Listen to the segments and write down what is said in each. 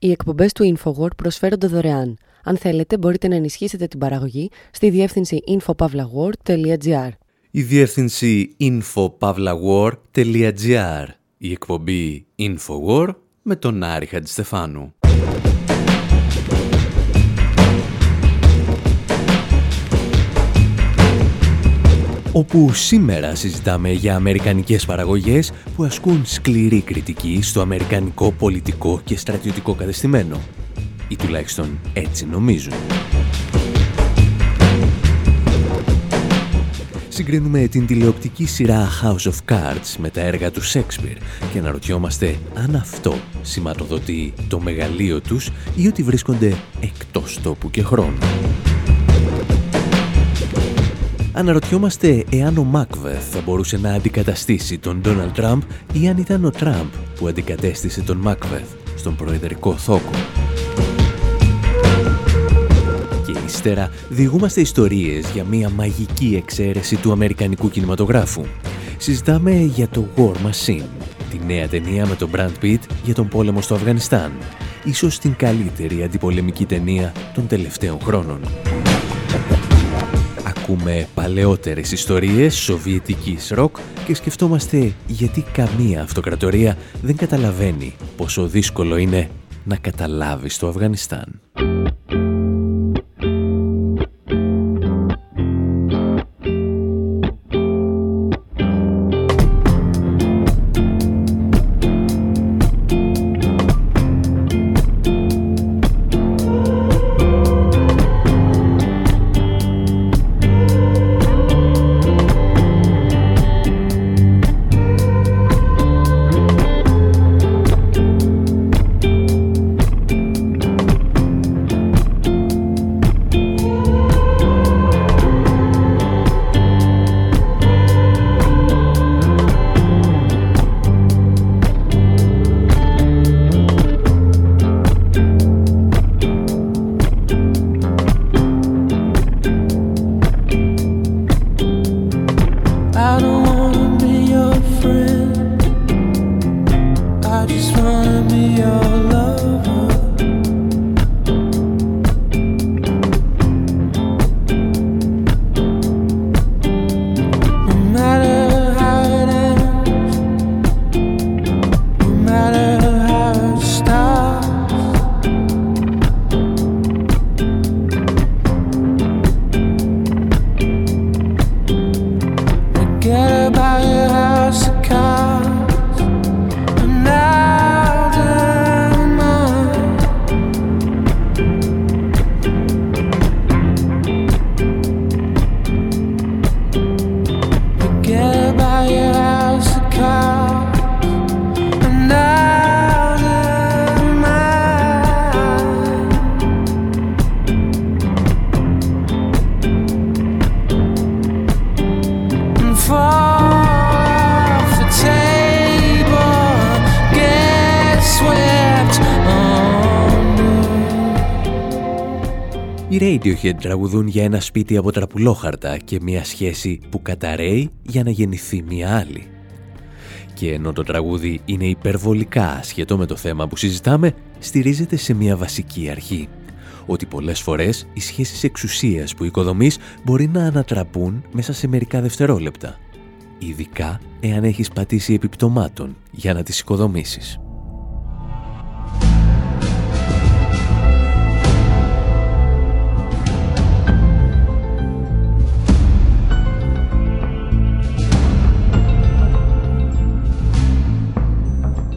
Οι εκπομπές του InfoWord προσφέρονται δωρεάν. Αν θέλετε, μπορείτε να ενισχύσετε την παραγωγή στη διεύθυνση infopavlagor.gr. Η διεύθυνση infopavlagor.gr. Η εκπομπή InfoWord με τον Άρη Χατζηστεφάνου. Όπου σήμερα συζητάμε για αμερικανικές παραγωγές που ασκούν σκληρή κριτική στο αμερικανικό πολιτικό και στρατιωτικό κατεστημένο. Ή τουλάχιστον έτσι νομίζουν. Συγκρίνουμε την τηλεοπτική σειρά House of Cards με τα έργα του Shakespeare και αναρωτιόμαστε αν αυτό σηματοδοτεί το μεγαλείο τους ή ότι βρίσκονται εκτός τόπου και χρόνου. Αναρωτιόμαστε εάν ο Μάκβεθ θα μπορούσε να αντικαταστήσει τον Ντόναλτ Τραμπ ή αν ήταν ο Τραμπ που αντικατέστησε τον Μάκβεθ στον προεδρικό θόκο. Και ύστερα διηγούμαστε ιστορίες για μια μαγική εξαίρεση του αμερικανικού κινηματογράφου. Συζητάμε για το War Machine, τη νέα ταινία με τον Brand Pitt για τον πόλεμο στο Αφγανιστάν. Ίσως την καλύτερη αντιπολεμική ταινία των τελευταίων χρόνων ακούμε παλαιότερες ιστορίες σοβιετικής ροκ και σκεφτόμαστε γιατί καμία αυτοκρατορία δεν καταλαβαίνει πόσο δύσκολο είναι να καταλάβεις το Αφγανιστάν. Radiohead τραγουδούν για ένα σπίτι από τραπουλόχαρτα και μια σχέση που καταραίει για να γεννηθεί μια άλλη. Και ενώ το τραγούδι είναι υπερβολικά σχετό με το θέμα που συζητάμε, στηρίζεται σε μια βασική αρχή. Ότι πολλές φορές οι σχέσεις εξουσίας που οικοδομείς μπορεί να ανατραπούν μέσα σε μερικά δευτερόλεπτα. Ειδικά εάν έχεις πατήσει επιπτωμάτων για να τις οικοδομήσεις.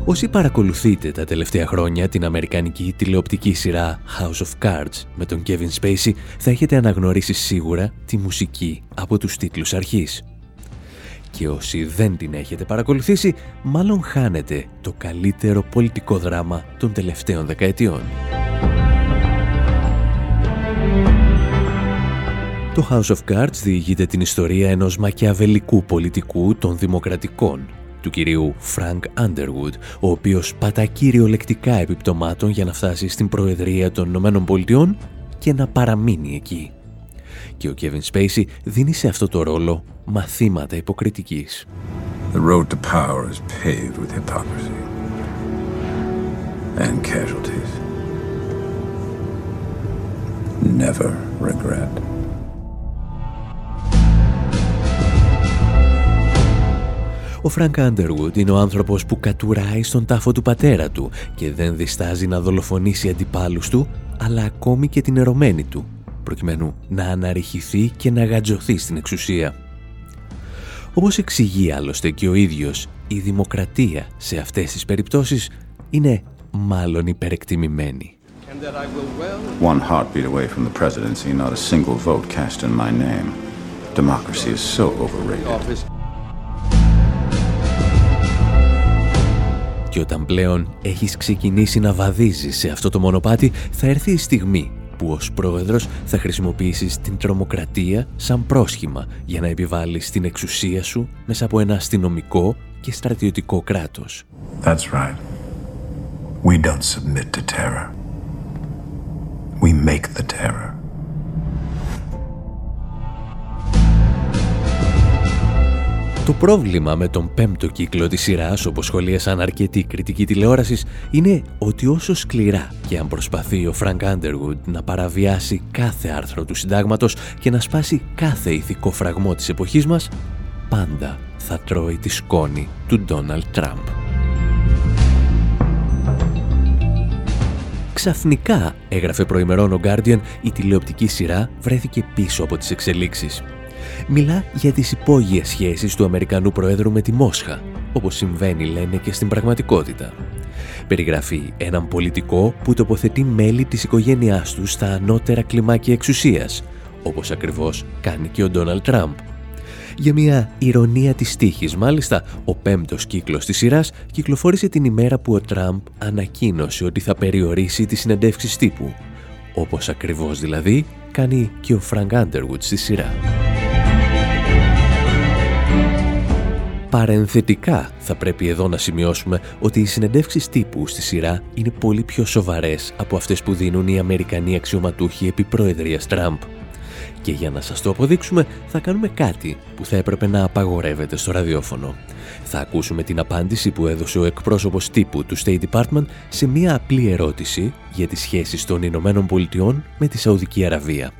Όσοι παρακολουθείτε τα τελευταία χρόνια την αμερικανική τηλεοπτική σειρά House of Cards με τον Kevin Spacey θα έχετε αναγνωρίσει σίγουρα τη μουσική από τους τίτλους αρχής. Και όσοι δεν την έχετε παρακολουθήσει, μάλλον χάνετε το καλύτερο πολιτικό δράμα των τελευταίων δεκαετιών. Το House of Cards διηγείται την ιστορία ενός μακιαβελικού πολιτικού των δημοκρατικών του κυρίου Φρανκ Underwood, ο οποίος πατά κυριολεκτικά επιπτωμάτων για να φτάσει στην Προεδρία των Ηνωμένων Πολιτειών και να παραμείνει εκεί. Και ο Kevin Spacey δίνει σε αυτό το ρόλο μαθήματα υποκριτικής. The road to power is paved with hypocrisy and casualties. Never regret. Ο Φρανκ Άντεργουντ είναι ο άνθρωπος που κατουράει στον τάφο του πατέρα του και δεν διστάζει να δολοφονήσει αντιπάλους του, αλλά ακόμη και την ερωμένη του, προκειμένου να αναρριχηθεί και να γαντζωθεί στην εξουσία. Όπως εξηγεί άλλωστε και ο ίδιος, η δημοκρατία σε αυτές τις περιπτώσεις είναι μάλλον υπερεκτιμημένη. One heartbeat away from the presidency, not a single vote cast in my name. Democracy is so overrated. Και όταν πλέον έχεις ξεκινήσει να βαδίζεις σε αυτό το μονοπάτι, θα έρθει η στιγμή που ως πρόεδρος θα χρησιμοποιήσεις την τρομοκρατία σαν πρόσχημα για να επιβάλλεις την εξουσία σου μέσα από ένα αστυνομικό και στρατιωτικό κράτος. That's right. We don't submit to terror. We make the terror. Το πρόβλημα με τον πέμπτο κύκλο της σειράς, όπως σχολίασαν αρκετοί κριτικοί τηλεόρασης, είναι ότι όσο σκληρά και αν προσπαθεί ο Φρανκ Άντεργουντ να παραβιάσει κάθε άρθρο του συντάγματος και να σπάσει κάθε ηθικό φραγμό της εποχής μας, πάντα θα τρώει τη σκόνη του Ντόναλτ Τραμπ. Ξαφνικά, έγραφε προημερών ο Guardian, η τηλεοπτική σειρά βρέθηκε πίσω από τις εξελίξεις μιλά για τις υπόγειες σχέσεις του Αμερικανού Προέδρου με τη Μόσχα, όπως συμβαίνει λένε και στην πραγματικότητα. Περιγραφεί έναν πολιτικό που τοποθετεί μέλη της οικογένειάς του στα ανώτερα κλιμάκια εξουσίας, όπως ακριβώς κάνει και ο Ντόναλτ Τραμπ. Για μια ηρωνία της τύχης, μάλιστα, ο πέμπτος κύκλος της σειράς κυκλοφόρησε την ημέρα που ο Τραμπ ανακοίνωσε ότι θα περιορίσει τις συνεντεύξεις τύπου, όπως ακριβώς δηλαδή κάνει και ο Φρανκ Άντεργουντ στη σειρά. Παρενθετικά θα πρέπει εδώ να σημειώσουμε ότι οι συνεντεύξεις τύπου στη σειρά είναι πολύ πιο σοβαρές από αυτές που δίνουν οι Αμερικανοί αξιωματούχοι επί Προεδρίας Τραμπ. Και για να σας το αποδείξουμε θα κάνουμε κάτι που θα έπρεπε να απαγορεύεται στο ραδιόφωνο. Θα ακούσουμε την απάντηση που έδωσε ο εκπρόσωπος τύπου του State Department σε μία απλή ερώτηση για τις σχέσεις των Ηνωμένων Πολιτειών με τη Σαουδική Αραβία.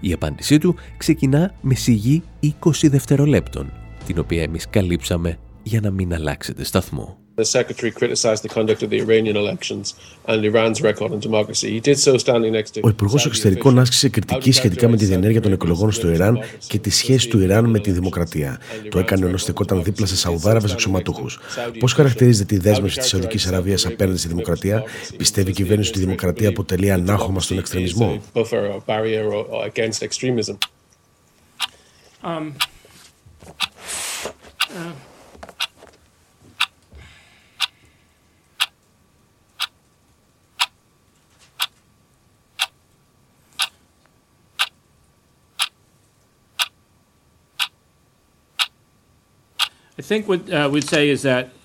Η απάντησή του ξεκινά με σιγή 20 δευτερολέπτων την οποία εμείς καλύψαμε για να μην αλλάξετε σταθμό. The secretary criticized the conduct of the Iranian elections and Iran's record on democracy. He did so standing next to Ο Υπουργός Εξωτερικών άσκησε κριτική σχετικά με τη διενέργεια των εκλογών στο Ιράν και τη σχέση του Ιράν με τη δημοκρατία. Το έκανε ενώ στεκόταν δίπλα σε Σαουδάραβε αξιωματούχου. Πώς χαρακτηρίζεται η δέσμευση της Σαουδικής Αραβίας απέναντι στη δημοκρατία, πιστεύει η κυβέρνηση ότι η δημοκρατία αποτελεί ανάχωμα στον εξτρεμισμό; Um, Uh,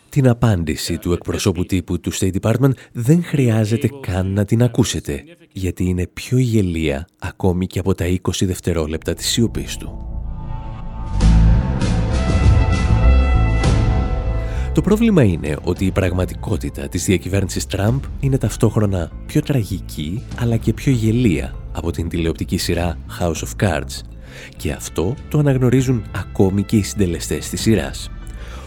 την απάντηση του εκπροσώπου τύπου του State Department δεν χρειάζεται καν να την ακούσετε, γιατί είναι πιο γελία ακόμη και από τα 20 δευτερόλεπτα της σιωπής του. Το πρόβλημα είναι ότι η πραγματικότητα της διακυβέρνησης Τραμπ είναι ταυτόχρονα πιο τραγική αλλά και πιο γελία από την τηλεοπτική σειρά House of Cards και αυτό το αναγνωρίζουν ακόμη και οι συντελεστές της σειράς.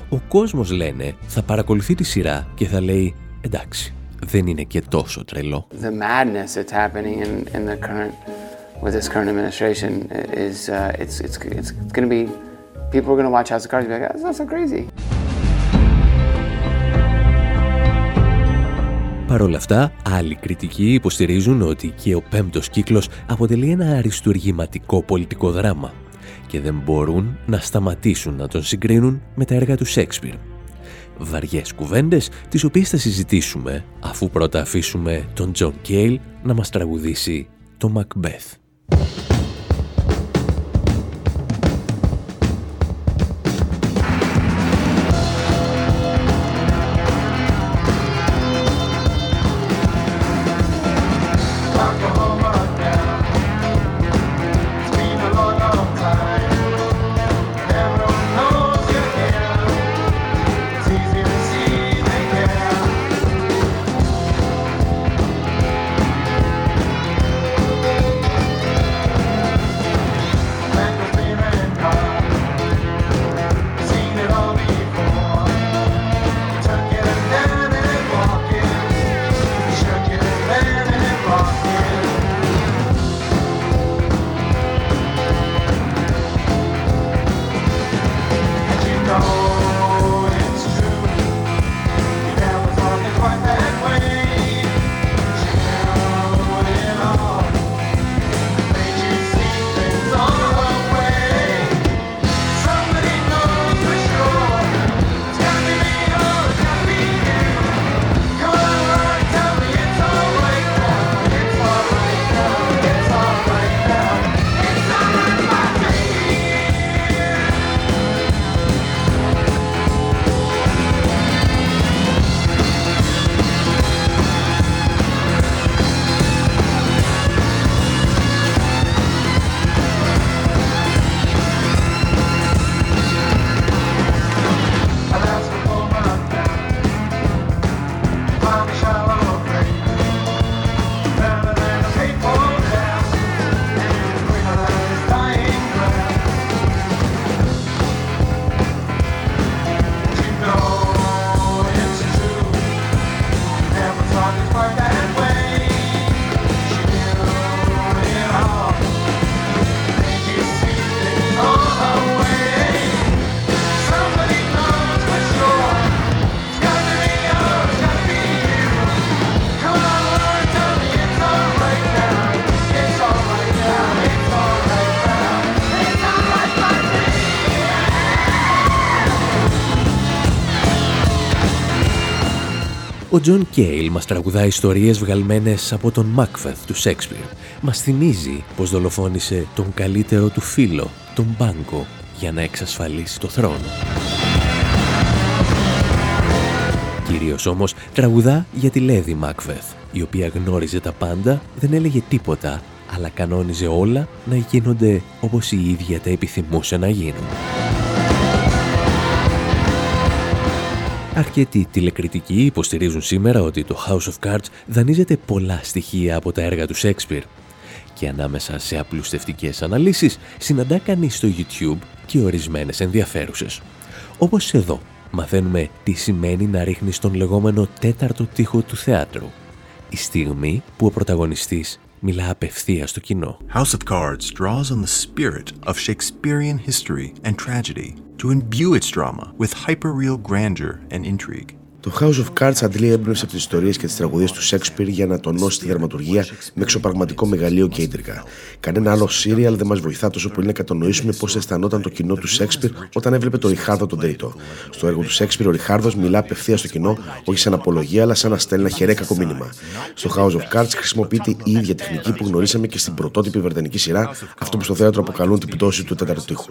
Ο κόσμος λένε θα παρακολουθεί τη σειρά και θα λέει εντάξει, δεν είναι και τόσο τρελό. The madness that's happening in, in the current, with this current administration is, uh, it's, it's, it's going to be, people are going to watch House of Cards and be like, that's not so crazy. Παρ' όλα αυτά, άλλοι κριτικοί υποστηρίζουν ότι και ο πέμπτος κύκλος αποτελεί ένα αριστουργηματικό πολιτικό δράμα και δεν μπορούν να σταματήσουν να τον συγκρίνουν με τα έργα του Σαίξπηρ. Βαριές κουβέντες, τις οποίες θα συζητήσουμε αφού πρώτα αφήσουμε τον Τζον Κέιλ να μας τραγουδήσει το Macbeth. Ο Τζον Κέιλ μας τραγουδά ιστορίες βγαλμένες από τον Μάκβεθ του Σαίξπηρ. Μας θυμίζει πως δολοφόνησε τον καλύτερο του φίλο, τον Μπάνκο, για να εξασφαλίσει το θρόνο. Κυρίως όμως τραγουδά για τη Λαίδη Μάκβεθ, η οποία γνώριζε τα πάντα, δεν έλεγε τίποτα, αλλά κανόνιζε όλα να γίνονται όπως η ίδια τα επιθυμούσε να γίνουν. Αρκετοί τηλεκριτικοί υποστηρίζουν σήμερα ότι το House of Cards δανείζεται πολλά στοιχεία από τα έργα του Shakespeare και ανάμεσα σε απλουστευτικές αναλύσεις συναντά κανείς στο YouTube και ορισμένες ενδιαφέρουσες. Όπως εδώ μαθαίνουμε τι σημαίνει να ρίχνεις τον λεγόμενο τέταρτο τείχο του θεάτρου. Η στιγμή που ο πρωταγωνιστής μιλά απευθεία στο κοινό. House of Cards draws on the spirit of Shakespearean history and tragedy to imbue its drama with hyperreal grandeur and intrigue. Το House of Cards αντλεί έμπνευση από τις ιστορίες και τις τραγουδίε του Σέξπιρ για να τονώσει τη δραματουργία με εξωπραγματικό μεγαλείο και ίντρικα. Κανένα άλλο σύριαλ δεν μας βοηθά τόσο πολύ να κατανοήσουμε πώς αισθανόταν το κοινό του Σέξπιρ όταν έβλεπε τον Ριχάρδο τον Τέιτο. Στο έργο του Σέξπιρ, ο Ριχάρδο μιλά απευθεία στο κοινό, όχι σαν απολογία, αλλά σαν να στέλνει ένα χερέκακο μήνυμα. Στο House of Cards χρησιμοποιείται η ίδια τεχνική που γνωρίσαμε και στην πρωτότυπη βερδενική σειρά, αυτό που στο θέατρο αποκαλούν την πτώση του τέταρτου τείχου.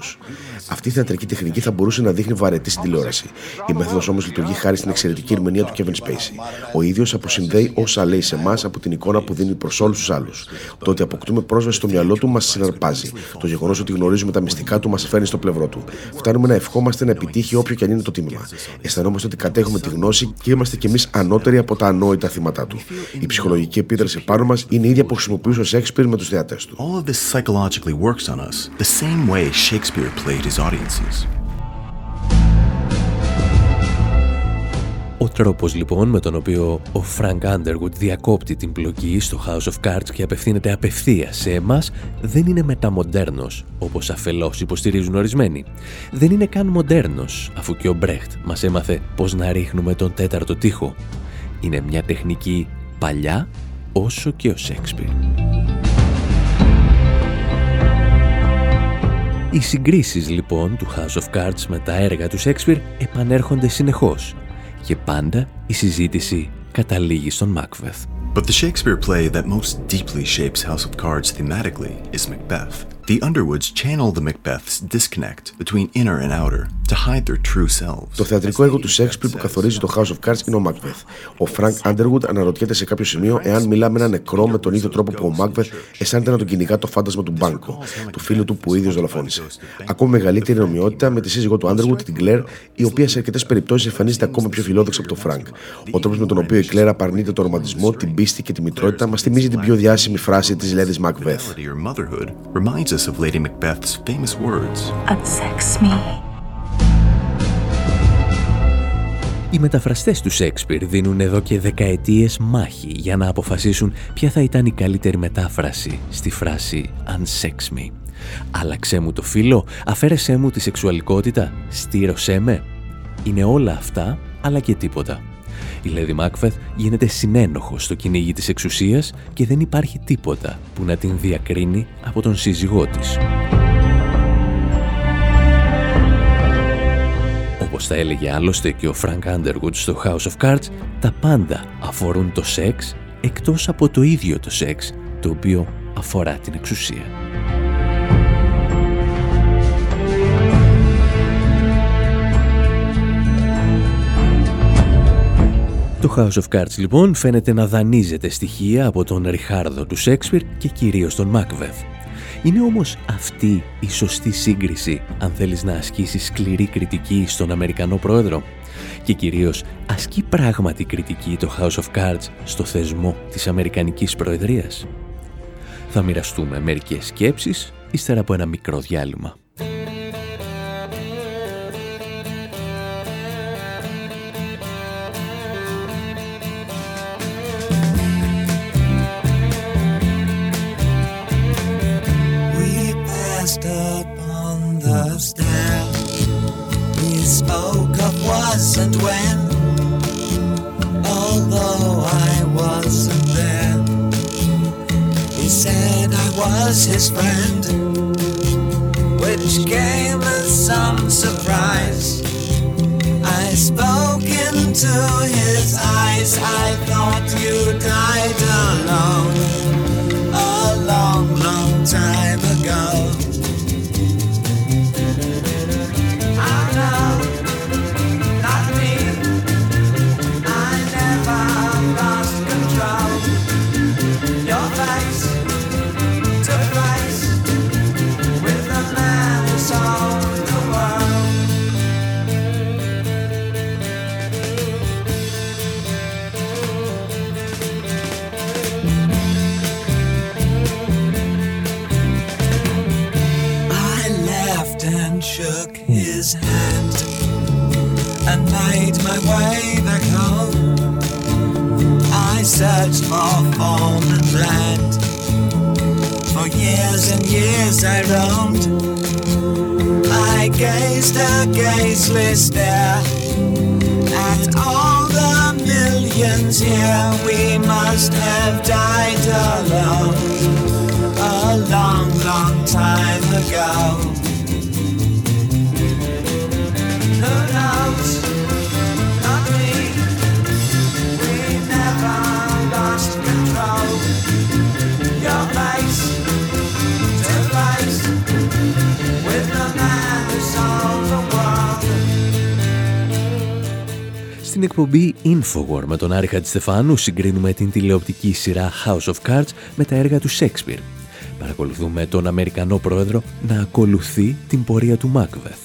Αυτή η θεατρική τεχνική θα μπορούσε να δείχνει βαρετή στην τηλεόραση. Η μέθοδος όμως λειτουργεί χάρη στην εξαιρετική ερμηνεία του Kevin Spacey. Ο ίδιος αποσυνδέει όσα λέει σε εμάς από την εικόνα που δίνει προς όλους τους άλλους. Το ότι αποκτούμε πρόσβαση στο μυαλό του μας συναρπάζει. Το γεγονός ότι γνωρίζουμε τα μυστικά του μας φέρνει στο πλευρό του. Φτάνουμε να ευχόμαστε να επιτύχει όποιο και αν είναι το τίμημα. Αισθανόμαστε ότι κατέχουμε τη γνώση και είμαστε κι εμείς ανώτεροι από τα ανόητα θύματα του. Η ψυχολογική επίδραση πάνω μας είναι η ίδια που χρησιμοποιούσε ο Σέξπιρ με τους θεατές του. All of this psychologically works on us the same way Shakespeare played his audiences. Ο τρόπος λοιπόν με τον οποίο ο Frank Underwood διακόπτει την πλοκή στο House of Cards και απευθύνεται απευθείας σε εμάς δεν είναι μεταμοντέρνος, όπως αφελώς υποστηρίζουν ορισμένοι. Δεν είναι καν μοντέρνος, αφού και ο Μπρέχτ μας έμαθε πώς να ρίχνουμε τον τέταρτο τοίχο. Είναι μια τεχνική παλιά όσο και ο Σέξπιρ. Οι συγκρίσεις λοιπόν του House of Cards με τα έργα του Shakespeare επανέρχονται συνεχώς και πάντα η συζήτηση καταλήγει στον Macbeth. The Underwoods channel the Macbeth's disconnect between inner and outer to hide their true selves. Το θεατρικό έργο του Σέξπιρ που καθορίζει το House of Cards είναι ο Macbeth. Ο Frank Underwood αναρωτιέται σε κάποιο σημείο εάν μιλά με ένα νεκρό με τον ίδιο τρόπο που ο Macbeth αισθάνεται να τον κυνηγά το φάντασμα του Μπάνκο, του φίλου του που ο ίδιος δολοφόνησε. Ακόμη μεγαλύτερη ομοιότητα με τη σύζυγό του Underwood, την Claire, η οποία σε αρκετές περιπτώσεις εμφανίζεται ακόμα πιο φιλόδοξη από τον Frank. Ο τρόπος με τον οποίο η Claire απαρνείται τον ρομαντισμό, την πίστη και τη μητρότητα μας θυμίζει την πιο διάσημη φράση της Λέδη Macbeth. Of Lady Macbeth's famous words. Unsex me. Οι μεταφραστές του Σέξπιρ δίνουν εδώ και δεκαετίες μάχη για να αποφασίσουν ποια θα ήταν η καλύτερη μετάφραση στη φράση «unsex me». Άλλαξέ μου το φύλο, αφαίρεσέ μου τη σεξουαλικότητα, στείρωσέ με. Είναι όλα αυτά, αλλά και τίποτα. Η Λαίδη Μάκβεθ γίνεται συνένοχος στο κυνήγι της εξουσίας και δεν υπάρχει τίποτα που να την διακρίνει από τον σύζυγό της. Όπως θα έλεγε άλλωστε και ο Frank Underwood στο House of Cards, τα πάντα αφορούν το σεξ εκτός από το ίδιο το σεξ, το οποίο αφορά την εξουσία. Το House of Cards λοιπόν φαίνεται να δανείζεται στοιχεία από τον Ριχάρδο του Σέξπιρ και κυρίως τον Μάκβεθ. Είναι όμως αυτή η σωστή σύγκριση αν θέλεις να ασκήσεις σκληρή κριτική στον Αμερικανό πρόεδρο και κυρίως ασκεί πράγματι κριτική το House of Cards στο θεσμό της Αμερικανικής Προεδρίας. Θα μοιραστούμε μερικές σκέψεις ύστερα από ένα μικρό διάλειμμα. And when, although I wasn't there, he said I was his friend, which came as some surprise. I spoke in into his eyes. I thought you died alone a long, long time ago. His hand and made my way back home. I searched for form and land. For years and years I roamed. I gazed a gazeless stare at all the millions here. We must have died alone a long, long time ago. Στην εκπομπή Infowar με τον Άρη Χατζηστεφάνου συγκρίνουμε την τηλεοπτική σειρά House of Cards με τα έργα του Σέξπιρ. Παρακολουθούμε τον Αμερικανό πρόεδρο να ακολουθεί την πορεία του Μάκβεθ.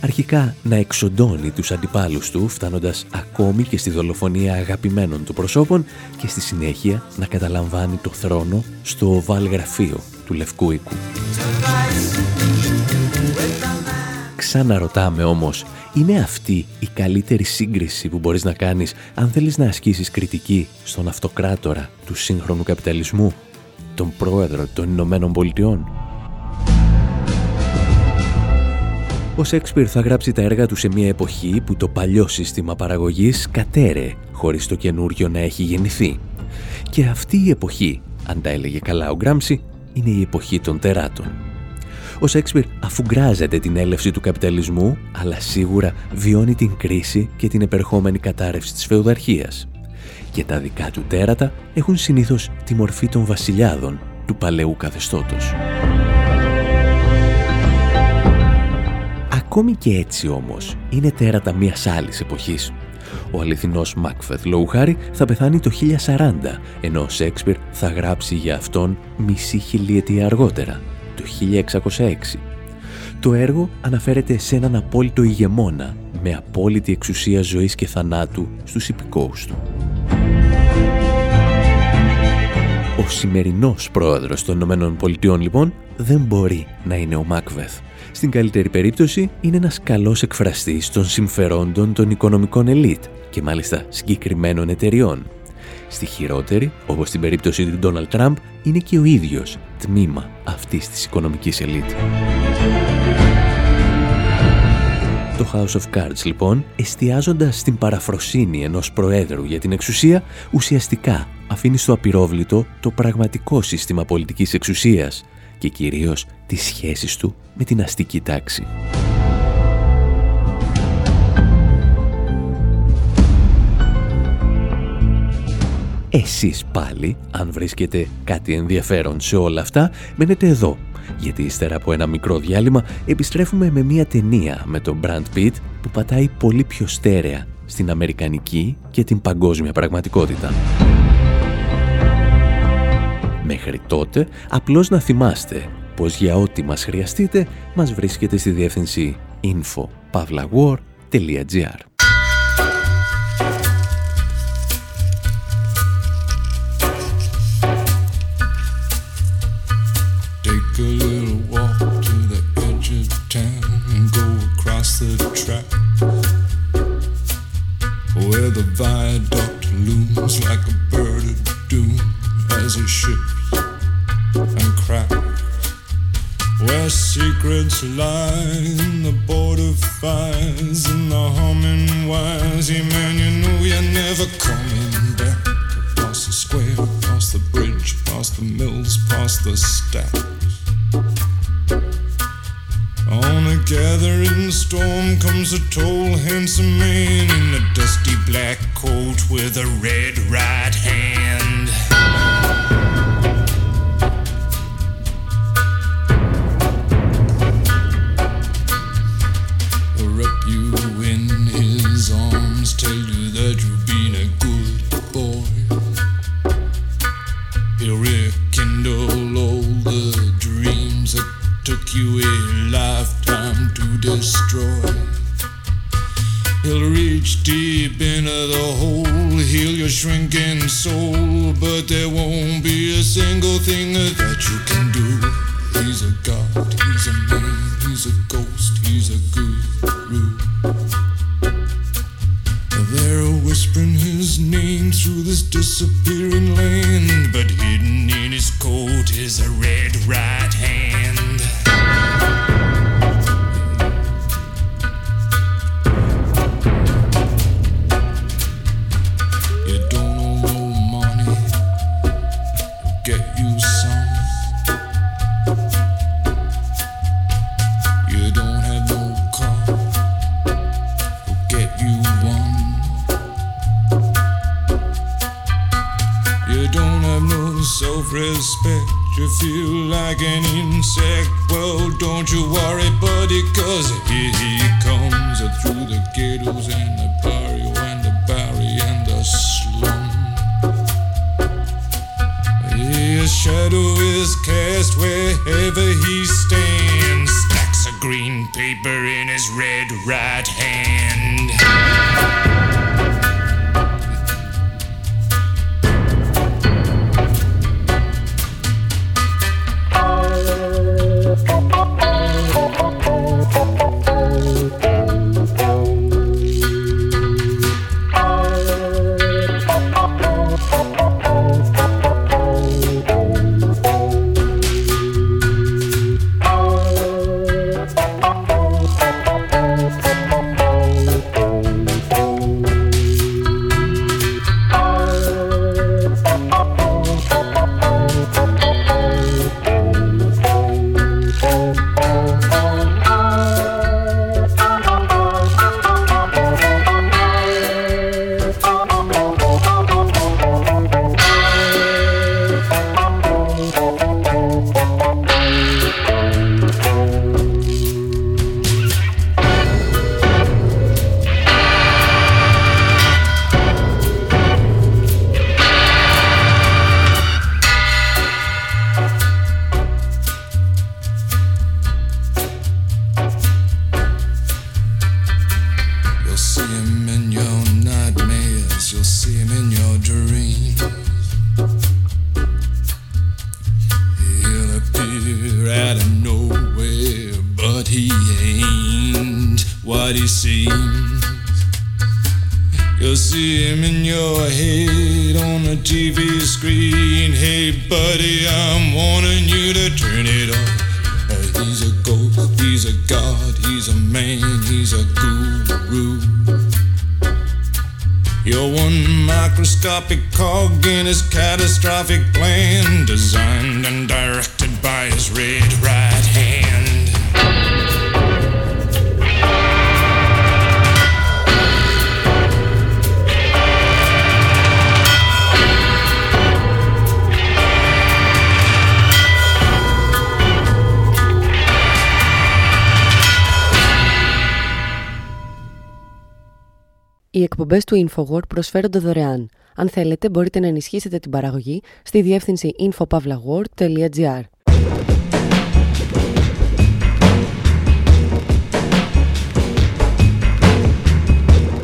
Αρχικά να εξοντώνει τους αντιπάλους του, φτάνοντας ακόμη και στη δολοφονία αγαπημένων του προσώπων και στη συνέχεια να καταλαμβάνει το θρόνο στο οβάλ γραφείο του Λευκού Οίκου. Ξαναρωτάμε όμως, είναι αυτή η καλύτερη σύγκριση που μπορείς να κάνεις αν θέλεις να ασκήσεις κριτική στον αυτοκράτορα του σύγχρονου καπιταλισμού, τον πρόεδρο των Ηνωμένων Πολιτειών; Ο Σέξπιρ θα γράψει τα έργα του σε μια εποχή που το παλιό σύστημα παραγωγής κατέρε χωρίς το καινούριο να έχει γεννηθεί. Και αυτή η εποχή, αν τα έλεγε καλά ο Γκράμψη, είναι η εποχή των τεράτων. Ο Σέξπιρ αφουγκράζεται την έλευση του καπιταλισμού, αλλά σίγουρα βιώνει την κρίση και την επερχόμενη κατάρρευση της φεουδαρχίας. Και τα δικά του τέρατα έχουν συνήθως τη μορφή των βασιλιάδων του παλαιού καθεστώτος. Ακόμη και έτσι όμως, είναι τέρατα μιας άλλης εποχής. Ο αληθινός Μάκφεθ Λόουχάρη θα πεθάνει το 1040, ενώ ο Σέξπιρ θα γράψει για αυτόν μισή χιλιετία αργότερα, το 1606. Το έργο αναφέρεται σε έναν απόλυτο ηγεμόνα, με απόλυτη εξουσία ζωής και θανάτου στους υπηκόους του. Ο σημερινός πρόεδρος των Ηνωμένων Πολιτειών, λοιπόν, δεν μπορεί να είναι ο Μάκβεθ. Στην καλύτερη περίπτωση είναι ένας καλός εκφραστής των συμφερόντων των οικονομικών ελίτ και μάλιστα συγκεκριμένων εταιριών. Στη χειρότερη, όπως στην περίπτωση του Ντόναλτ Τραμπ, είναι και ο ίδιος τμήμα αυτής της οικονομικής ελίτ. Το House of Cards, λοιπόν, εστιάζοντας στην παραφροσύνη ενός προέδρου για την εξουσία, ουσιαστικά αφήνει στο απειρόβλητο το πραγματικό σύστημα πολιτικής εξουσίας και κυρίως τις σχέσεις του με την αστική τάξη. Εσείς πάλι, αν βρίσκετε κάτι ενδιαφέρον σε όλα αυτά, μένετε εδώ, γιατί ύστερα από ένα μικρό διάλειμμα επιστρέφουμε με μια ταινία με τον Brand Pitt που πατάει πολύ πιο στέρεα στην αμερικανική και την παγκόσμια πραγματικότητα. Μέχρι τότε, απλώς να θυμάστε πως για ό,τι μας χρειαστείτε, μας βρίσκεται στη διεύθυνση info.pavlawar.gr the track where the viaduct looms like a bird of doom as it ships and cracks. Where secrets lie in the border fires and the humming wires. Yeah, man, you know you're never coming back. Across the square, across the bridge, past the mills, past the stacks. On a gathering storm comes a tall, handsome man in a dusty black coat with a red right hand. Like an insect. Well, don't you worry, buddy, cause here he comes uh, through the ghettos and the barrio and the barry and the slum. His shadow is cast wherever he stands. Stacks of green paper in his red right εκπομπές του InfoWord προσφέρονται δωρεάν. Αν θέλετε, μπορείτε να ενισχύσετε την παραγωγή στη διεύθυνση infopavlagor.gr.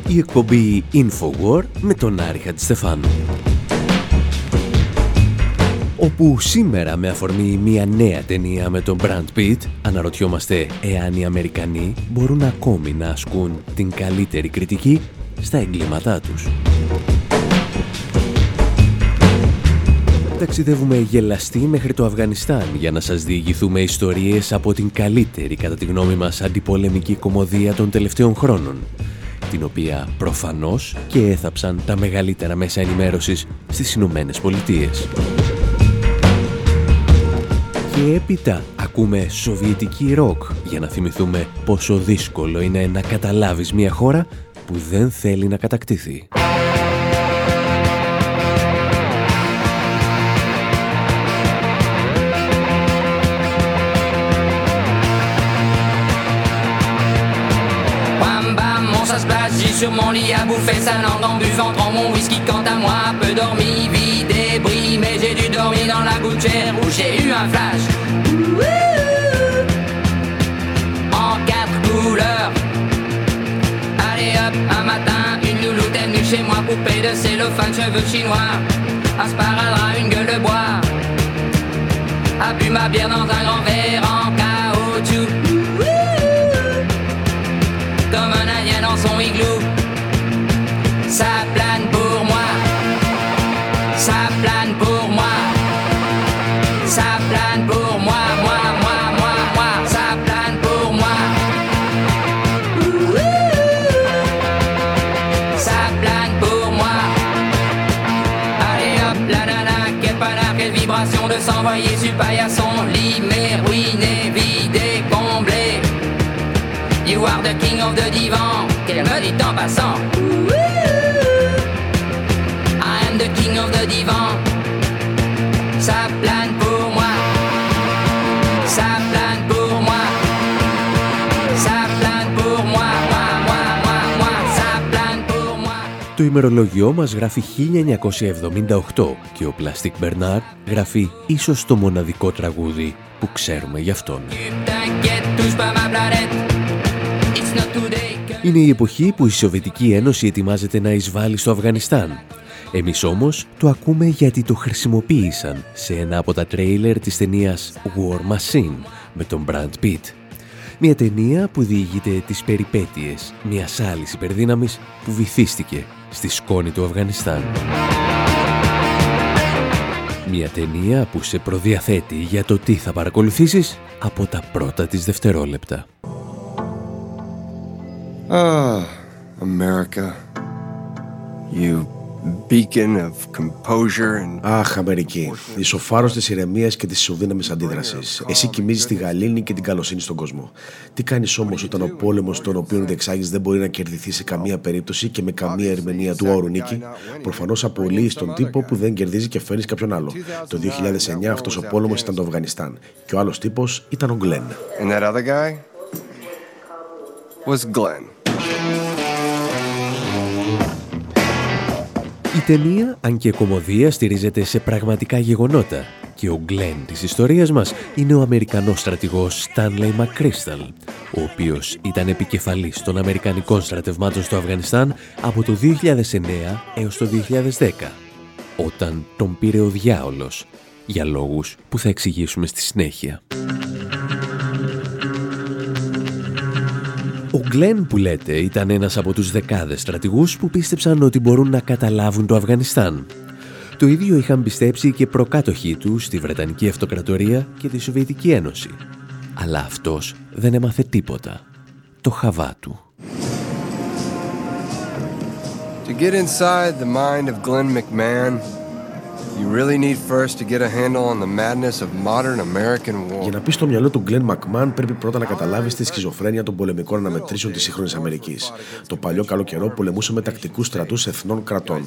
Η εκπομπή Infowar με τον Άρη Χατζηστεφάνου. Όπου σήμερα με αφορμή μια νέα ταινία με τον Brand Pitt αναρωτιόμαστε εάν οι Αμερικανοί μπορούν ακόμη να ασκούν την καλύτερη κριτική στα εγκλήματά τους. Ταξιδεύουμε γελαστοί μέχρι το Αφγανιστάν για να σας διηγηθούμε ιστορίες από την καλύτερη κατά τη γνώμη μας αντιπολεμική κομμωδία των τελευταίων χρόνων την οποία προφανώς και έθαψαν τα μεγαλύτερα μέσα ενημέρωσης στις Ηνωμένες Πολιτείες. Και έπειτα ακούμε σοβιετική ροκ για να θυμηθούμε πόσο δύσκολο είναι να καταλάβεις μια χώρα που δεν θέλει να κατακτήθει. sur mon lit à bouffer sa langue en buvant dans mon whisky quant à moi peu dormi, vide et bris mais j'ai dû dormir dans la gouttière où j'ai eu un flash en Poupée de cellophane cheveux chinois. Un une gueule de bois. A bu ma bière dans un grand verre are the king of the divan, qu'elle me dit en passant. the king of the divan. Ça plane pour moi. Ça plane pour moi. Ça plane pour moi. Moi, moi, moi, moi. Ça plane pour moi. Το ημερολογιό μας γράφει 1978 και ο Plastic Bernard γράφει ίσως το μοναδικό τραγούδι που ξέρουμε γι' αυτόν. Είναι η εποχή που η Σοβιετική Ένωση ετοιμάζεται να εισβάλλει στο Αφγανιστάν εμείς όμως το ακούμε γιατί το χρησιμοποίησαν σε ένα από τα τρέιλερ της ταινίας War Machine με τον Brad Pitt. Μια ταινία που διηγείται τις περιπέτειες μιας άλλης υπερδύναμης που βυθίστηκε στη σκόνη του Αφγανιστάν. Μια ταινία που σε προδιαθέτει για το τι θα παρακολουθήσεις από τα πρώτα της δευτερόλεπτα. Ah, America. You beacon of composure and... Αχ, Αμερική. Ισοφάρο της ηρεμίας και της ισοδύναμης αντίδρασης. Εσύ κοιμίζεις τη γαλήνη και την καλοσύνη στον κόσμο. Τι κάνεις όμως όταν ο πόλεμος τον οποίο διεξάγεις δεν μπορεί να κερδιθεί σε καμία περίπτωση και με καμία ερμηνεία του όρου νίκη; Προφανώς απολύεις τον τύπο που δεν κερδίζει και φέρνεις κάποιον άλλο. Το 2009 αυτός ο πόλεμος ήταν το Αφγανιστάν. Και ο άλλος τύπος ήταν ο Γκλέν. And that other guy; Was Glenn. Η ταινία, αν και κομμωδία, στηρίζεται σε πραγματικά γεγονότα και ο Γκλέν της ιστορίας μας είναι ο Αμερικανός στρατηγός Stanley McChrystal, ο οποίος ήταν επικεφαλής των Αμερικανικών στρατευμάτων στο Αφγανιστάν από το 2009 έως το 2010, όταν τον πήρε ο διάολος, για λόγους που θα εξηγήσουμε στη συνέχεια. Ο Γκλέν που λέτε ήταν ένας από τους δεκάδες στρατηγούς που πίστεψαν ότι μπορούν να καταλάβουν το Αφγανιστάν. Το ίδιο είχαν πιστέψει και προκάτοχοί του στη Βρετανική Αυτοκρατορία και τη Σοβιετική Ένωση. Αλλά αυτός δεν έμαθε τίποτα. Το χαβά του. To get inside the mind of Glenn McMahon You really need first to get a handle on the madness of modern American war. Για να πεις στο μυαλό του Glenn McMahon, πρέπει πρώτα να καταλάβεις τη σχιζοφρένεια των πολεμικών αναμετρήσεων της σύγχρονη Αμερικής. Το παλιό καλό καιρό πολεμούσε με τακτικούς στρατούς εθνών κρατών.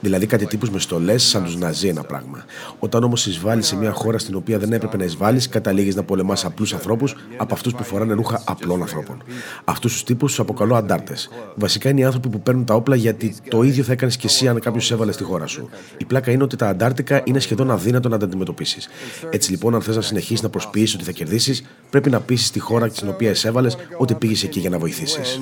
Δηλαδή κάτι τύπους με στολές σαν τους Ναζί ένα πράγμα. Όταν όμως εισβάλλεις σε μια χώρα στην οποία δεν έπρεπε να εισβάλλεις, καταλήγεις να πολεμάς απλούς ανθρώπους από αυτούς που φοράνε ρούχα απλών ανθρώπων. Αυτούς τους τύπους τους αποκαλώ αντάρτες. Βασικά είναι οι άνθρωποι που παίρνουν τα όπλα γιατί το ίδιο θα έκανες και εσύ αν κάποιος έβαλες στη χώρα σου. Η πλάκα είναι ότι τα Αντάρτικα είναι σχεδόν αδύνατο να τα αντιμετωπίσεις. Έτσι λοιπόν, αν θες να συνεχίσεις να προσποιήσεις ότι θα κερδίσεις, πρέπει να πείσει τη χώρα στην οποία εισέβαλε ότι πήγες εκεί για να βοηθήσεις.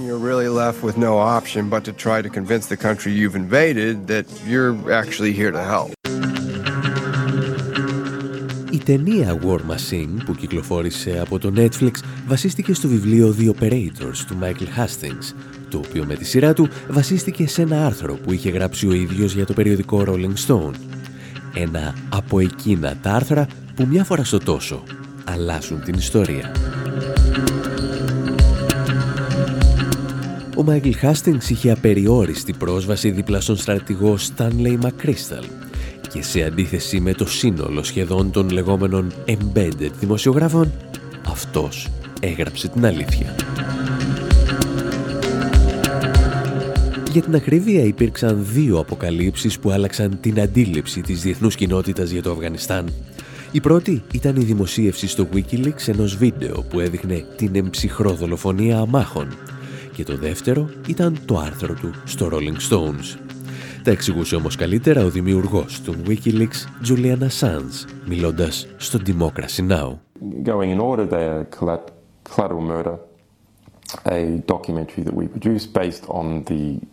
Η ταινία War Machine που κυκλοφόρησε από το Netflix βασίστηκε στο βιβλίο The Operators του Michael Hastings το οποίο με τη σειρά του βασίστηκε σε ένα άρθρο που είχε γράψει ο ίδιος για το περιοδικό Rolling Stone. Ένα από εκείνα τα άρθρα που μια φορά στο τόσο αλλάζουν την ιστορία. Ο Μάικλ Χάστινγκς είχε απεριόριστη πρόσβαση δίπλα στον στρατηγό Stanley McChrystal και σε αντίθεση με το σύνολο σχεδόν των λεγόμενων embedded δημοσιογράφων αυτός έγραψε την αλήθεια. Για την ακρίβεια υπήρξαν δύο αποκαλύψεις που άλλαξαν την αντίληψη της διεθνούς κοινότητας για το Αφγανιστάν. Η πρώτη ήταν η δημοσίευση στο Wikileaks ενός βίντεο που έδειχνε την εμψυχρό δολοφονία αμάχων και το δεύτερο ήταν το άρθρο του στο Rolling Stones. Τα εξηγούσε όμως καλύτερα ο δημιουργός του Wikileaks, Julian Assange, μιλώντας στο Democracy Now! Going in order there, collateral murder, a documentary that we produced based on the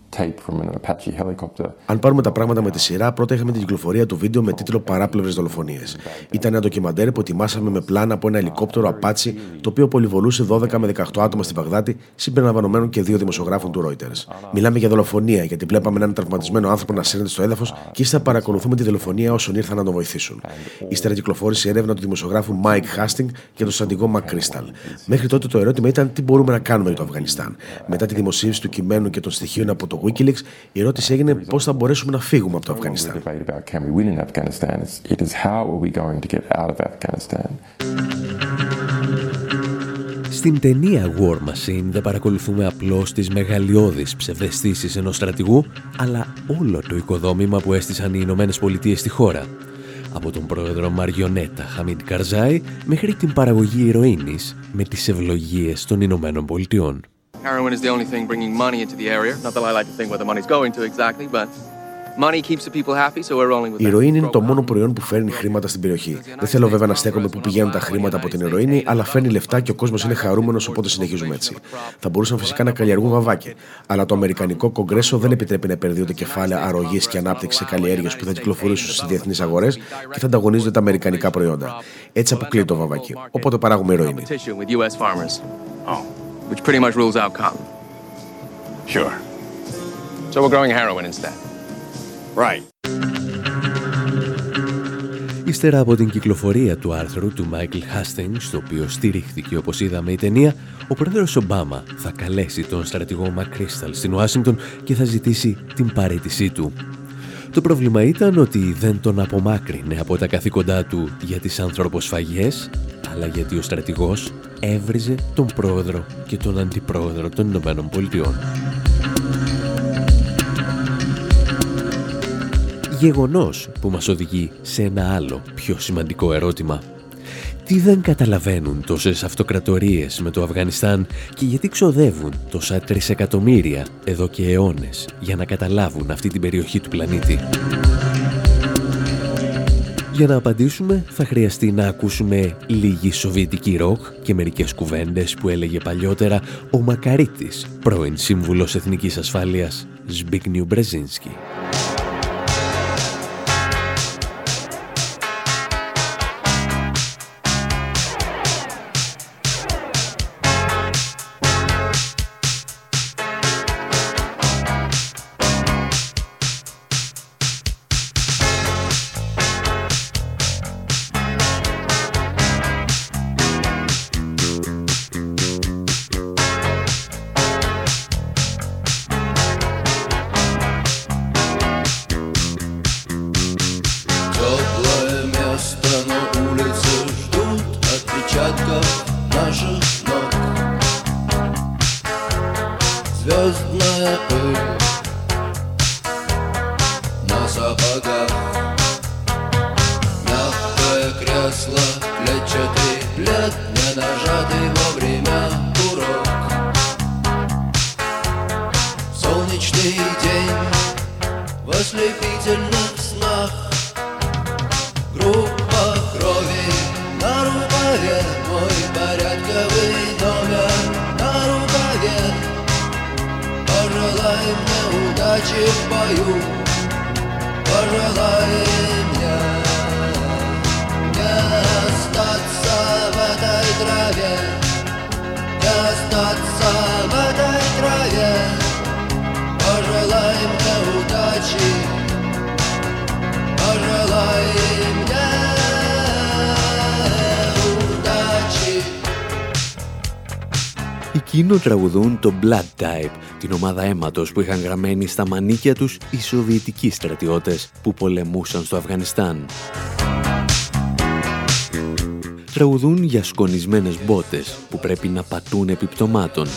αν πάρουμε τα πράγματα με τη σειρά, πρώτα είχαμε την κυκλοφορία του βίντεο με τίτλο Παράπλευρες δολοφονίες. Ήταν ένα ντοκιμαντέρ που ετοιμάσαμε με πλάνα από ένα ελικόπτερο Απάτσι, το οποίο πολυβολούσε 12 με 18 άτομα στην Παγδάτη, συμπεριλαμβανομένων και δύο δημοσιογράφων του Reuters. Μιλάμε για δολοφονία, γιατί βλέπαμε έναν τραυματισμένο άνθρωπο να σέρνεται στο έδαφος και ύστερα παρακολουθούμε τη δολοφονία όσων ήρθαν να τον βοηθήσουν. Ύστερα κυκλοφόρησε η έρευνα του δημοσιογράφου Mike Hastings και του στρατηγό McChrystal. Μέχρι τότε το ερώτημα ήταν τι μπορούμε να κάνουμε για το Αφγανιστάν. Μετά τη δημοσίευση του κειμένου και των στοιχείων από το Wikileaks, η ερώτηση έγινε πώς θα μπορέσουμε να φύγουμε από το Αφγανιστάν. Στην ταινία War Machine δεν παρακολουθούμε απλώς τις μεγαλειώδεις ψευδεστήσεις ενός στρατηγού, αλλά όλο το οικοδόμημα που έστησαν οι Ηνωμένες Πολιτείες στη χώρα. Από τον πρόεδρο Μαριονέτα Χαμίντ Καρζάη μέχρι την παραγωγή ηρωίνης με τις ευλογίες των Ηνωμένων Πολιτειών. Heroin is the only thing bringing money into the area. Not that I like to think where the money's going to exactly, but η ηρωίνη είναι το μόνο προϊόν που φέρνει χρήματα στην περιοχή. Δεν θέλω βέβαια να στέκομαι που πηγαίνουν τα χρήματα από την ηρωίνη, αλλά φέρνει λεφτά και ο κόσμος είναι χαρούμενος, οπότε συνεχίζουμε έτσι. Θα μπορούσαν φυσικά να καλλιεργούν βαβάκια, αλλά το Αμερικανικό Κογκρέσο δεν επιτρέπει να επενδύονται κεφάλαια αρρωγής και ανάπτυξη σε καλλιέργειε που θα κυκλοφορήσουν στις διεθνείς αγορές και θα ανταγωνίζονται τα αμερικανικά προϊόντα. Έτσι αποκλείει το βαβάκι. Οπότε παράγουμε ηρωίνη which pretty much rules out cotton. Sure. So we're growing heroin instead. Right. Ύστερα από την κυκλοφορία του άρθρου του Μάικλ Hastings, στο οποίο στηρίχθηκε όπως είδαμε η ταινία, ο πρόεδρος Ομπάμα θα καλέσει τον στρατηγό Μακρίσταλ στην Ουάσιγκτον και θα ζητήσει την παρέτησή του. Το πρόβλημα ήταν ότι δεν τον απομάκρυνε από τα καθήκοντά του για τις ανθρωποσφαγιές, αλλά γιατί ο στρατηγός έβριζε τον πρόεδρο και τον αντιπρόεδρο των Ηνωμένων Πολιτειών. Γεγονός που μας οδηγεί σε ένα άλλο πιο σημαντικό ερώτημα. Τι δεν καταλαβαίνουν τόσες αυτοκρατορίες με το Αφγανιστάν και γιατί ξοδεύουν τόσα τρισεκατομμύρια εδώ και αιώνες για να καταλάβουν αυτή την περιοχή του πλανήτη; Για να απαντήσουμε θα χρειαστεί να ακούσουμε λίγη σοβιετική ροκ και μερικές κουβέντες που έλεγε παλιότερα ο Μακαρίτης, πρώην Σύμβουλος Εθνικής Ασφάλειας, Σμπίκνιου Μπρεζίνσκι. Εκείνο τραγουδούν το Blood Type, την ομάδα αίματος που είχαν γραμμένη στα μανίκια τους οι Σοβιετικοί στρατιώτες που πολεμούσαν στο Αφγανιστάν. τραγουδούν για σκονισμένες μπότες που πρέπει να πατούν επιπτωμάτων.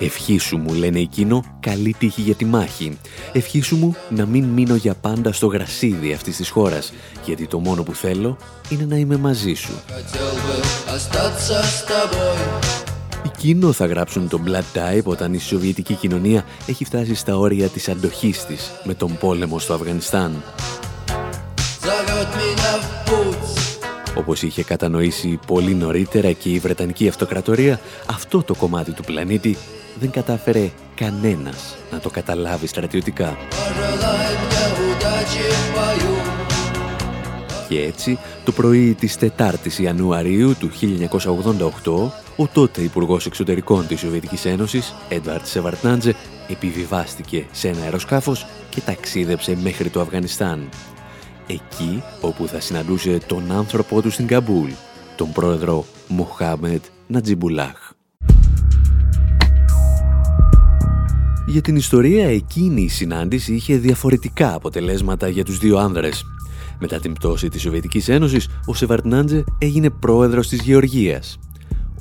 Ευχήσου μου, λένε εκείνο, καλή τύχη για τη μάχη. Ευχήσου μου να μην μείνω για πάντα στο γρασίδι αυτής της χώρας, γιατί το μόνο που είναι να είμαι μαζί σου. Εκείνο θα γράψουν το Blood Type όταν η Σοβιετική κοινωνία έχει φτάσει στα όρια της αντοχής της με τον πόλεμο στο Αφγανιστάν. Όπως είχε κατανοήσει πολύ νωρίτερα και η Βρετανική Αυτοκρατορία, αυτό το κομμάτι του πλανήτη δεν κατάφερε κανένας να το καταλάβει στρατιωτικά. Και έτσι, το πρωί της 4ης Ιανουαρίου του 1988, ο τότε Υπουργός Εξωτερικών της Σοβιετικής Ένωσης, Έντουαρντ Σεβαρντνάτζε, επιβιβάστηκε σε ένα αεροσκάφος και ταξίδεψε μέχρι το Αφγανιστάν. Εκεί όπου θα συναντούσε τον άνθρωπό του στην Καμπούλ, τον πρόεδρο Μοχάμετ Νατζιμπουλάχ. Για την ιστορία εκείνη η συνάντηση είχε διαφορετικά αποτελέσματα για τους δύο άνδρες. Μετά την πτώση της Σοβιετικής Ένωσης, ο Σεβαρτνάντζε έγινε πρόεδρος της Γεωργίας.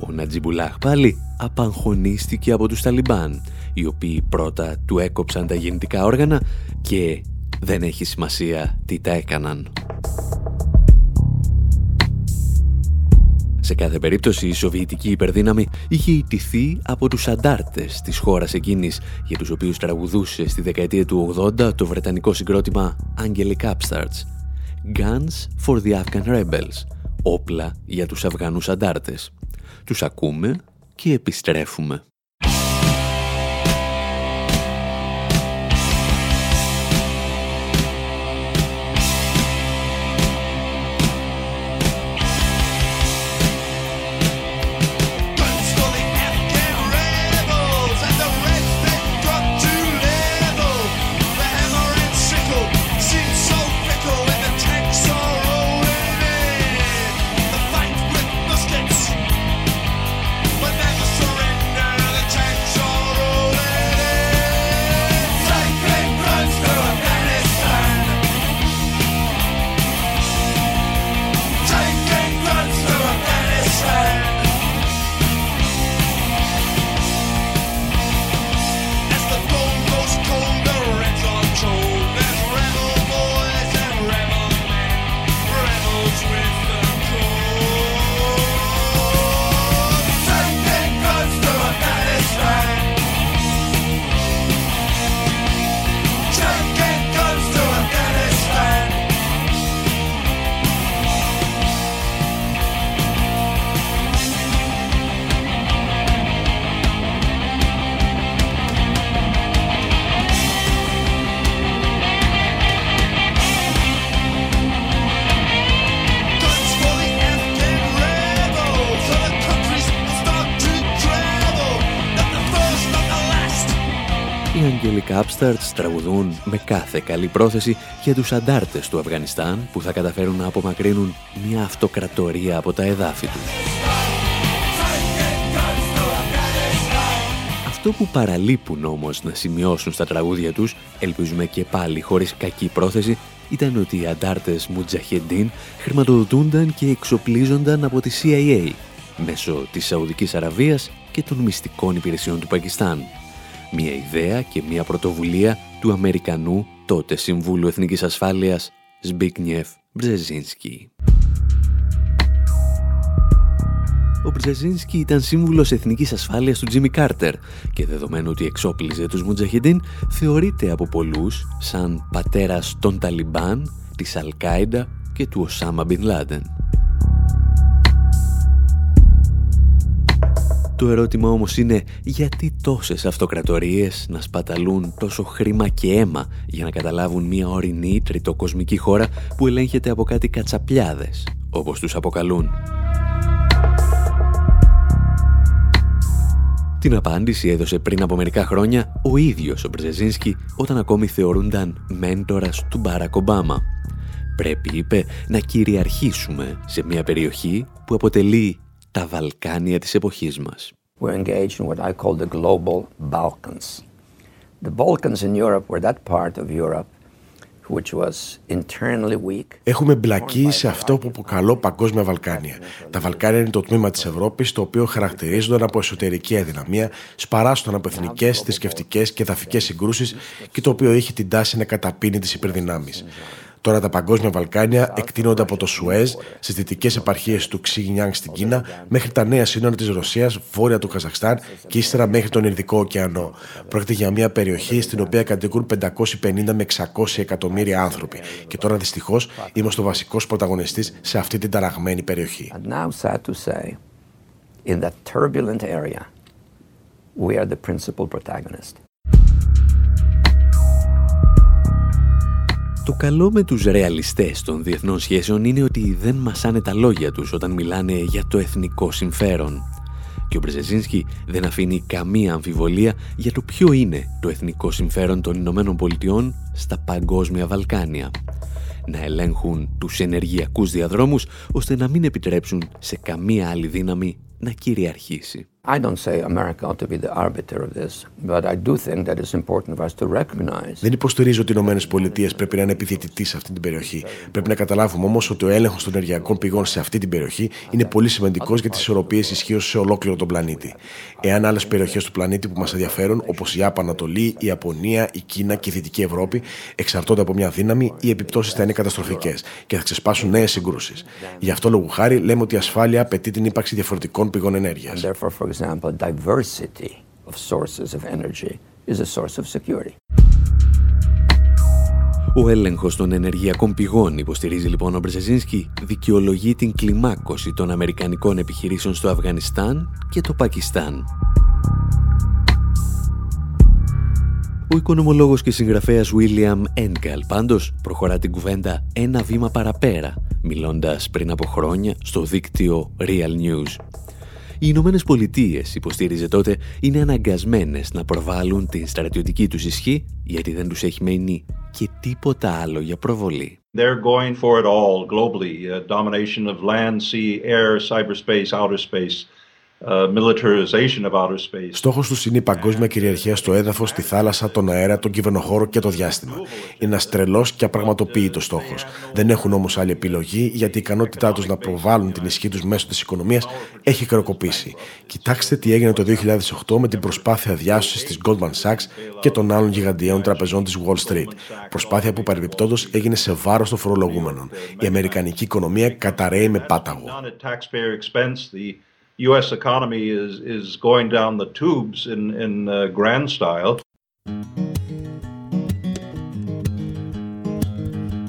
Ο Νατζιμπουλάχ πάλι απαγχωνίστηκε από τους Ταλιμπάν, οι οποίοι πρώτα του έκοψαν τα γεννητικά όργανα και δεν έχει σημασία τι τα έκαναν. Σε κάθε περίπτωση η Σοβιετική υπερδύναμη είχε ιτηθεί από τους αντάρτες της χώρας εκείνης για τους οποίους τραγουδούσε στη δεκαετία του 80 το βρετανικό συγκρότημα Angelic Upstarts Guns for the Afghan Rebels όπλα για τους Αφγανούς αντάρτες. Τους ακούμε και επιστρέφουμε. Upstarts τραγουδούν με κάθε καλή πρόθεση για τους αντάρτες του Αφγανιστάν που θα καταφέρουν να απομακρύνουν μια αυτοκρατορία από τα εδάφη τους. Αυτό που παραλείπουν όμως να σημειώσουν στα τραγούδια τους, ελπίζουμε και πάλι χωρίς κακή πρόθεση, ήταν ότι οι αντάρτες Μουτζαχεντίν χρηματοδοτούνταν και εξοπλίζονταν από τη CIA μέσω της Σαουδικής Αραβίας και των μυστικών υπηρεσιών του Πακιστάν. Μια ιδέα και μια πρωτοβουλία του Αμερικανού τότε Συμβούλου Εθνικής Ασφάλειας Ζμπίγκνιεφ Μπρζεζίνσκι. Ο Μπρζεζίνσκι ήταν σύμβουλος εθνικής ασφάλειας του Τζίμι Κάρτερ και δεδομένου ότι εξόπλιζε τους Μουτζαχεντίν θεωρείται από πολλούς σαν πατέρας των Ταλιμπάν, της Αλ Κάιντα και του Οσάμα Μπιν Λάντεν. Το ερώτημα όμως είναι γιατί τόσες αυτοκρατορίες να σπαταλούν τόσο χρήμα και αίμα για να καταλάβουν μια ορεινή τριτοκοσμική χώρα που ελέγχεται από κάτι κατσαπλιάδες, όπως τους αποκαλούν; Την απάντηση έδωσε πριν από μερικά χρόνια ο ίδιος ο Μπρζεζίνσκι όταν ακόμη θεωρούνταν μέντορας του Μπάρακ Ομπάμα. Πρέπει, είπε, να κυριαρχήσουμε σε μια περιοχή που αποτελεί τα Βαλκάνια της εποχής μας. We're engaged in what I call the global Balkans. The Balkans in Europe were that part of Europe which was internally weak. Έχουμε μπλακεί σε αυτό που αποκαλώ Παγκόσμια Βαλκάνια. Τα Βαλκάνια είναι το τμήμα της Ευρώπης το οποίο χαρακτηρίζονταν από εσωτερική αδυναμία, σπαράστον από εθνικές, θρησκευτικές και εδαφικέ συγκρούσεις και το οποίο είχε την τάση να καταπίνει τις υπερδυνάμεις. Τώρα τα παγκόσμια Βαλκάνια εκτείνονται από το Σουέζ στις δυτικές επαρχίες του Ξιγνιάνγκ στην Κίνα μέχρι τα νέα σύνορα της Ρωσίας, βόρεια του Καζαχστάν και ύστερα μέχρι τον Ινδικό ωκεανό. Πρόκειται για μια περιοχή στην οποία κατοικούν 550 με 600 εκατομμύρια άνθρωποι. Και τώρα δυστυχώς είμαστε ο βασικός πρωταγωνιστής σε αυτή την ταραγμένη περιοχή. And now, sad to say, in that turbulent area, we are the principal protagonist. Το καλό με τους ρεαλιστές των διεθνών σχέσεων είναι ότι δεν μασάνε τα λόγια τους όταν μιλάνε για το εθνικό συμφέρον. Και ο Μπρεζεζίνσκι δεν αφήνει καμία αμφιβολία για το ποιο είναι το εθνικό συμφέρον των Ηνωμένων Πολιτειών στα παγκόσμια Βαλκάνια. Να ελέγχουν τους ενεργειακούς διαδρόμους ώστε να μην επιτρέψουν σε καμία άλλη δύναμη να κυριαρχήσει. I don't say America ought to be the arbiter of this, but I do think that it's important for us to recognize Δεν υποστηρίζω ότι οι Ηνωμένες Πολιτείες πρέπει να είναι επιθετητοί σε αυτή την περιοχή. Πρέπει να καταλάβουμε όμως ότι ο έλεγχος των ενεργειακών πηγών σε αυτή την περιοχή είναι πολύ σημαντικός για τις ισορροπίες ισχύως σε ολόκληρο τον πλανήτη. Εάν άλλες περιοχές του πλανήτη που μας ενδιαφέρουν, όπως η Απανατολή, η Ιαπωνία, η Κίνα και η Δυτική Ευρώπη, εξαρτώνται από μια δύναμη, οι επιπτώσεις θα είναι καταστροφικές και θα ξεσπάσουν νέες συγκρούσεις. Γι' αυτό λόγου χάρη λέμε ότι η ασφάλεια απαιτεί την ύπαρξη διαφορετικών πηγών ενέργειας. And therefore, for example, diversity of sources of energy is a source of security. Ο έλεγχος των ενεργειακών πηγών, υποστηρίζει λοιπόν ο Μπρεζεζίνσκι, δικαιολογεί την κλιμάκωση των αμερικανικών επιχειρήσεων στο Αφγανιστάν και το Πακιστάν. Ο οικονομολόγος και συγγραφέας William Engel πάντως προχωρά την κουβέντα ένα βήμα παραπέρα, μιλώντας πριν από χρόνια στο δίκτυο Real News. Οι Ηνωμένες Πολιτείες, υποστήριζε τότε, είναι αναγκασμένες να προβάλλουν την στρατιωτική τους ισχύ γιατί δεν τους έχει μείνει και τίποτα άλλο για προβολή. They're going for it all globally uh, domination of land, sea, air, cyberspace, outer space, uh, militarization of outer space. Στόχος τους είναι η παγκόσμια κυριαρχία στο έδαφος, στη θάλασσα, τον αέρα, τον κυβερνοχώρο και το διάστημα. Είναι ένα τρελό και απραγματοποιητός στόχος. Δεν έχουν όμως άλλη επιλογή γιατί η ικανότητά τους να προβάλλουν την ισχύ τους μέσω της οικονομίας έχει κροκοπήσει. Κοιτάξτε τι έγινε το 2008 με την προσπάθεια διάσωσης της Goldman Sachs και των άλλων γιγαντιαίων τραπεζών της Wall Street. Προσπάθεια που παρεμπιπτόντως έγινε σε βάρος των φορολογούμενων. Η αμερικανική οικονομία καταραίει με πάταγο. Done at taxpayer expense, the U.S. economy is, is going down the tubes in, in uh, grand style.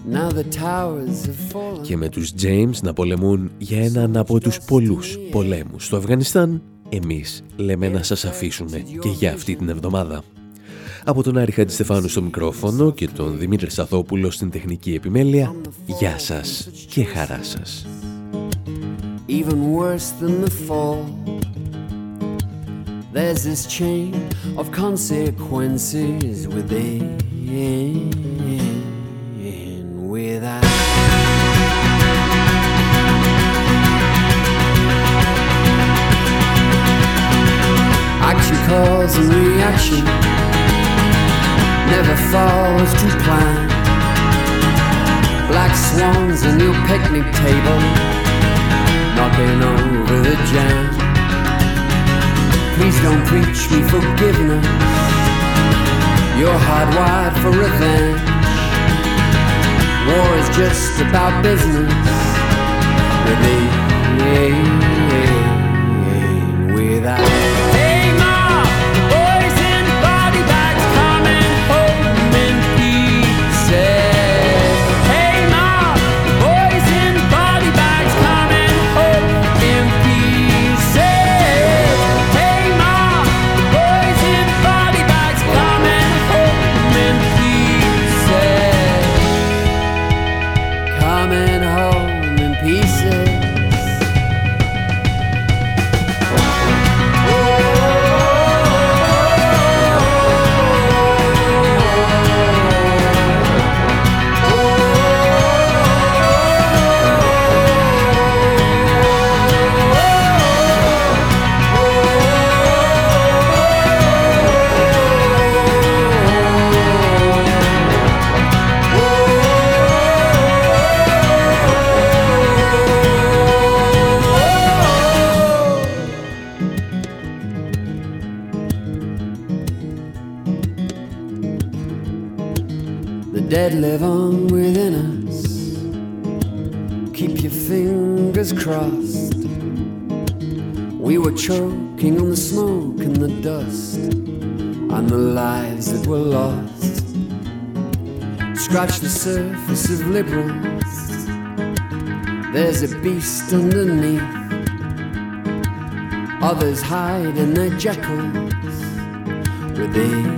Now the towers have fallen. Και με τους James να πολεμούν για έναν από τους πολλούς πολέμους στο Αφγανιστάν, εμείς λέμε να σας αφήσουμε και για αυτή την εβδομάδα. Από τον Άρη Χατζηστεφάνου στο μικρόφωνο και τον Δημήτρη Σαθόπουλο στην τεχνική επιμέλεια, γεια σας και χαρά σας. Even worse than the fall. There's this chain of consequences within, without. Action cause and reaction never falls to plan. Black swans on your picnic table over the jam. Please don't preach me forgiveness. You're hardwired for revenge. War is just about business. Others hide in their jackals within.